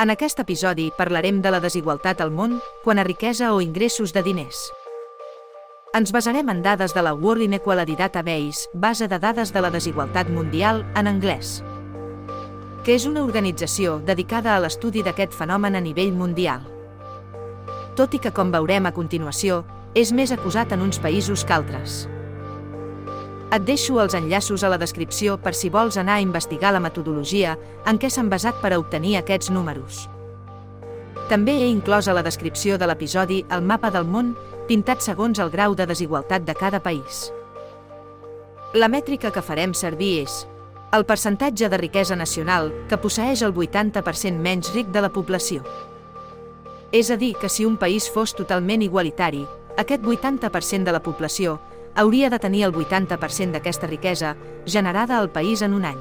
En aquest episodi parlarem de la desigualtat al món quan a riquesa o ingressos de diners. Ens basarem en dades de la World Inequality Database, base de dades de la desigualtat mundial en anglès, que és una organització dedicada a l'estudi d'aquest fenomen a nivell mundial. Tot i que, com veurem a continuació, és més acusat en uns països que altres. Et deixo els enllaços a la descripció per si vols anar a investigar la metodologia en què s'han basat per a obtenir aquests números. També he inclòs a la descripció de l'episodi el mapa del món pintat segons el grau de desigualtat de cada país. La mètrica que farem servir és el percentatge de riquesa nacional que posseix el 80% menys ric de la població. És a dir, que si un país fos totalment igualitari, aquest 80% de la població hauria de tenir el 80% d'aquesta riquesa generada al país en un any.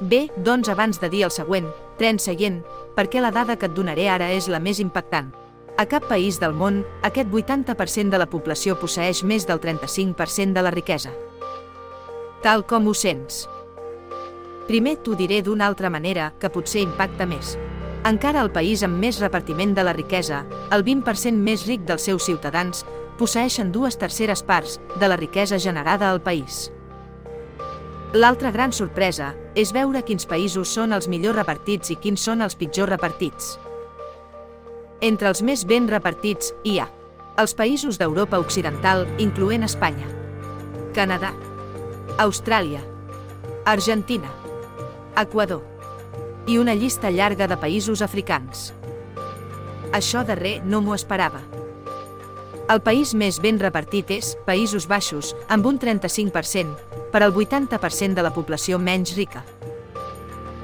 Bé, doncs abans de dir el següent, tren seient, perquè la dada que et donaré ara és la més impactant. A cap país del món, aquest 80% de la població posseix més del 35% de la riquesa. Tal com ho sents. Primer t'ho diré d'una altra manera que potser impacta més. Encara el país amb més repartiment de la riquesa, el 20% més ric dels seus ciutadans, posseixen dues terceres parts de la riquesa generada al país. L'altra gran sorpresa és veure quins països són els millor repartits i quins són els pitjor repartits. Entre els més ben repartits hi ha els països d'Europa Occidental, incloent Espanya, Canadà, Austràlia, Argentina, Equador i una llista llarga de països africans. Això darrer no m'ho esperava. El país més ben repartit és Països Baixos, amb un 35%, per al 80% de la població menys rica.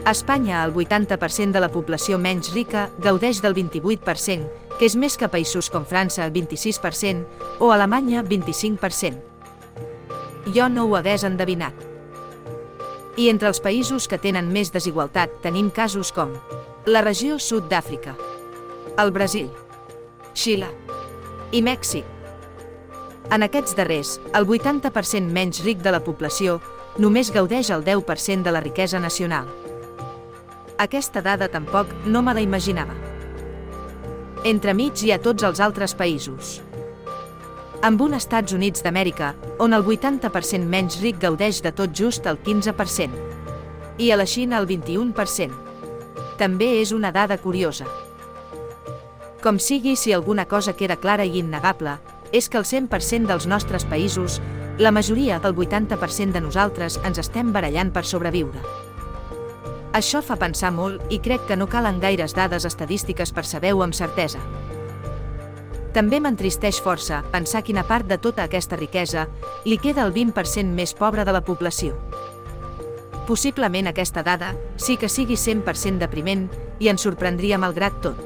Espanya, el 80% de la població menys rica gaudeix del 28%, que és més que països com França, 26%, o Alemanya, 25%. Jo no ho hagués endevinat. I entre els països que tenen més desigualtat tenim casos com la regió sud d'Àfrica, el Brasil, Xile, i Mèxic. En aquests darrers, el 80% menys ric de la població només gaudeix el 10% de la riquesa nacional. Aquesta dada tampoc no me la imaginava. Entremig hi ha tots els altres països. Amb un Estats Units d'Amèrica, on el 80% menys ric gaudeix de tot just el 15%. I a la Xina el 21%. També és una dada curiosa. Com sigui, si alguna cosa queda clara i innegable, és que el 100% dels nostres països, la majoria del 80% de nosaltres ens estem barallant per sobreviure. Això fa pensar molt i crec que no calen gaires dades estadístiques per saber-ho amb certesa. També m'entristeix força pensar quina part de tota aquesta riquesa li queda al 20% més pobre de la població. Possiblement aquesta dada sí que sigui 100% depriment i ens sorprendria malgrat tot.